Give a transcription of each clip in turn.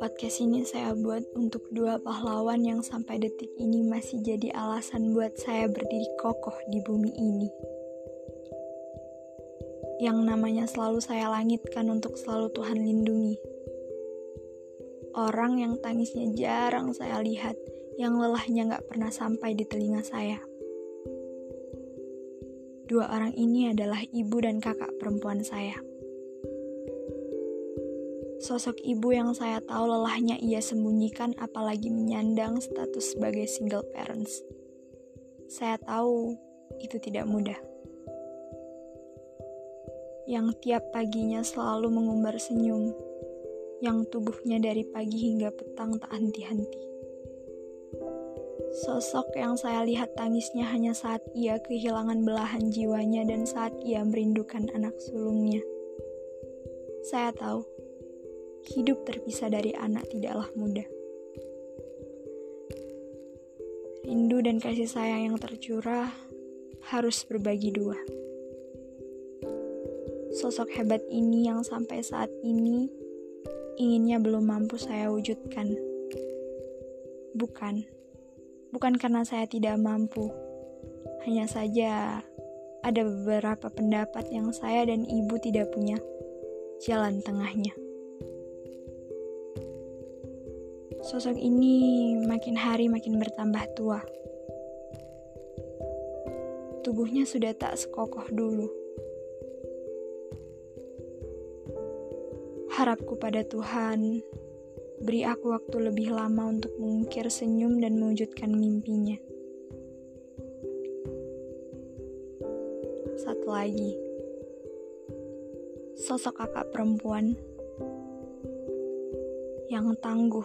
Podcast ini saya buat untuk dua pahlawan yang sampai detik ini masih jadi alasan buat saya berdiri kokoh di bumi ini. Yang namanya selalu saya langitkan untuk selalu Tuhan lindungi. Orang yang tangisnya jarang saya lihat, yang lelahnya gak pernah sampai di telinga saya. Dua orang ini adalah ibu dan kakak perempuan saya. Sosok ibu yang saya tahu lelahnya ia sembunyikan apalagi menyandang status sebagai single parents. Saya tahu itu tidak mudah. Yang tiap paginya selalu mengumbar senyum, yang tubuhnya dari pagi hingga petang tak henti-henti. Sosok yang saya lihat tangisnya hanya saat ia kehilangan belahan jiwanya dan saat ia merindukan anak sulungnya. Saya tahu hidup terpisah dari anak tidaklah mudah. Rindu dan kasih sayang yang tercurah harus berbagi dua. Sosok hebat ini yang sampai saat ini inginnya belum mampu saya wujudkan. Bukan, bukan karena saya tidak mampu. Hanya saja ada beberapa pendapat yang saya dan ibu tidak punya jalan tengahnya. Sosok ini makin hari makin bertambah tua. Tubuhnya sudah tak sekokoh dulu. Harapku pada Tuhan, beri aku waktu lebih lama untuk mengukir senyum dan mewujudkan mimpinya. Satu lagi, sosok kakak perempuan yang tangguh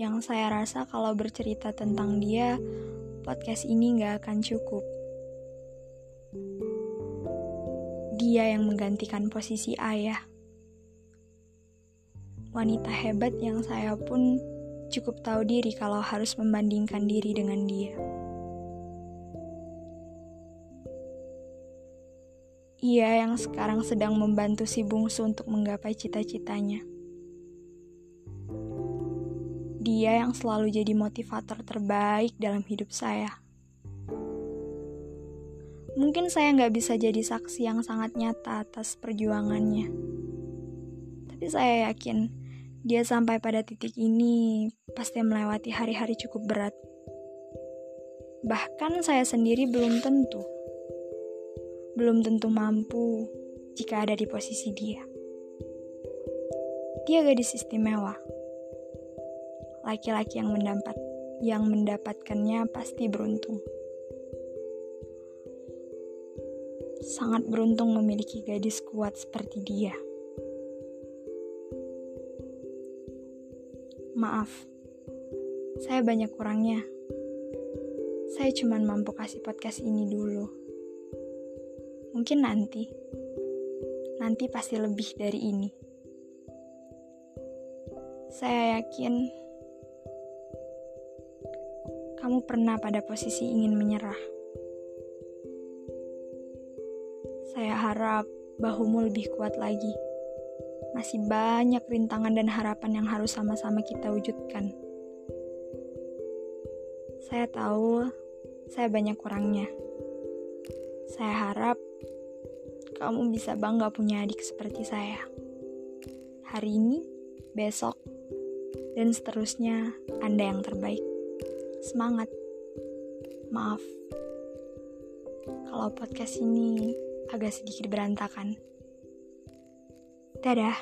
yang saya rasa kalau bercerita tentang dia, podcast ini gak akan cukup. Dia yang menggantikan posisi ayah. Wanita hebat yang saya pun cukup tahu diri kalau harus membandingkan diri dengan dia. Ia yang sekarang sedang membantu si bungsu untuk menggapai cita-citanya. Dia yang selalu jadi motivator terbaik dalam hidup saya. Mungkin saya nggak bisa jadi saksi yang sangat nyata atas perjuangannya. Tapi saya yakin dia sampai pada titik ini pasti melewati hari-hari cukup berat. Bahkan saya sendiri belum tentu. Belum tentu mampu jika ada di posisi dia. Dia gadis istimewa laki-laki yang mendapat yang mendapatkannya pasti beruntung. Sangat beruntung memiliki gadis kuat seperti dia. Maaf, saya banyak kurangnya. Saya cuma mampu kasih podcast ini dulu. Mungkin nanti, nanti pasti lebih dari ini. Saya yakin kamu pernah pada posisi ingin menyerah. Saya harap bahumu lebih kuat lagi. Masih banyak rintangan dan harapan yang harus sama-sama kita wujudkan. Saya tahu saya banyak kurangnya. Saya harap kamu bisa bangga punya adik seperti saya. Hari ini, besok, dan seterusnya Anda yang terbaik. Semangat. Maaf. Kalau podcast ini agak sedikit berantakan. Dadah.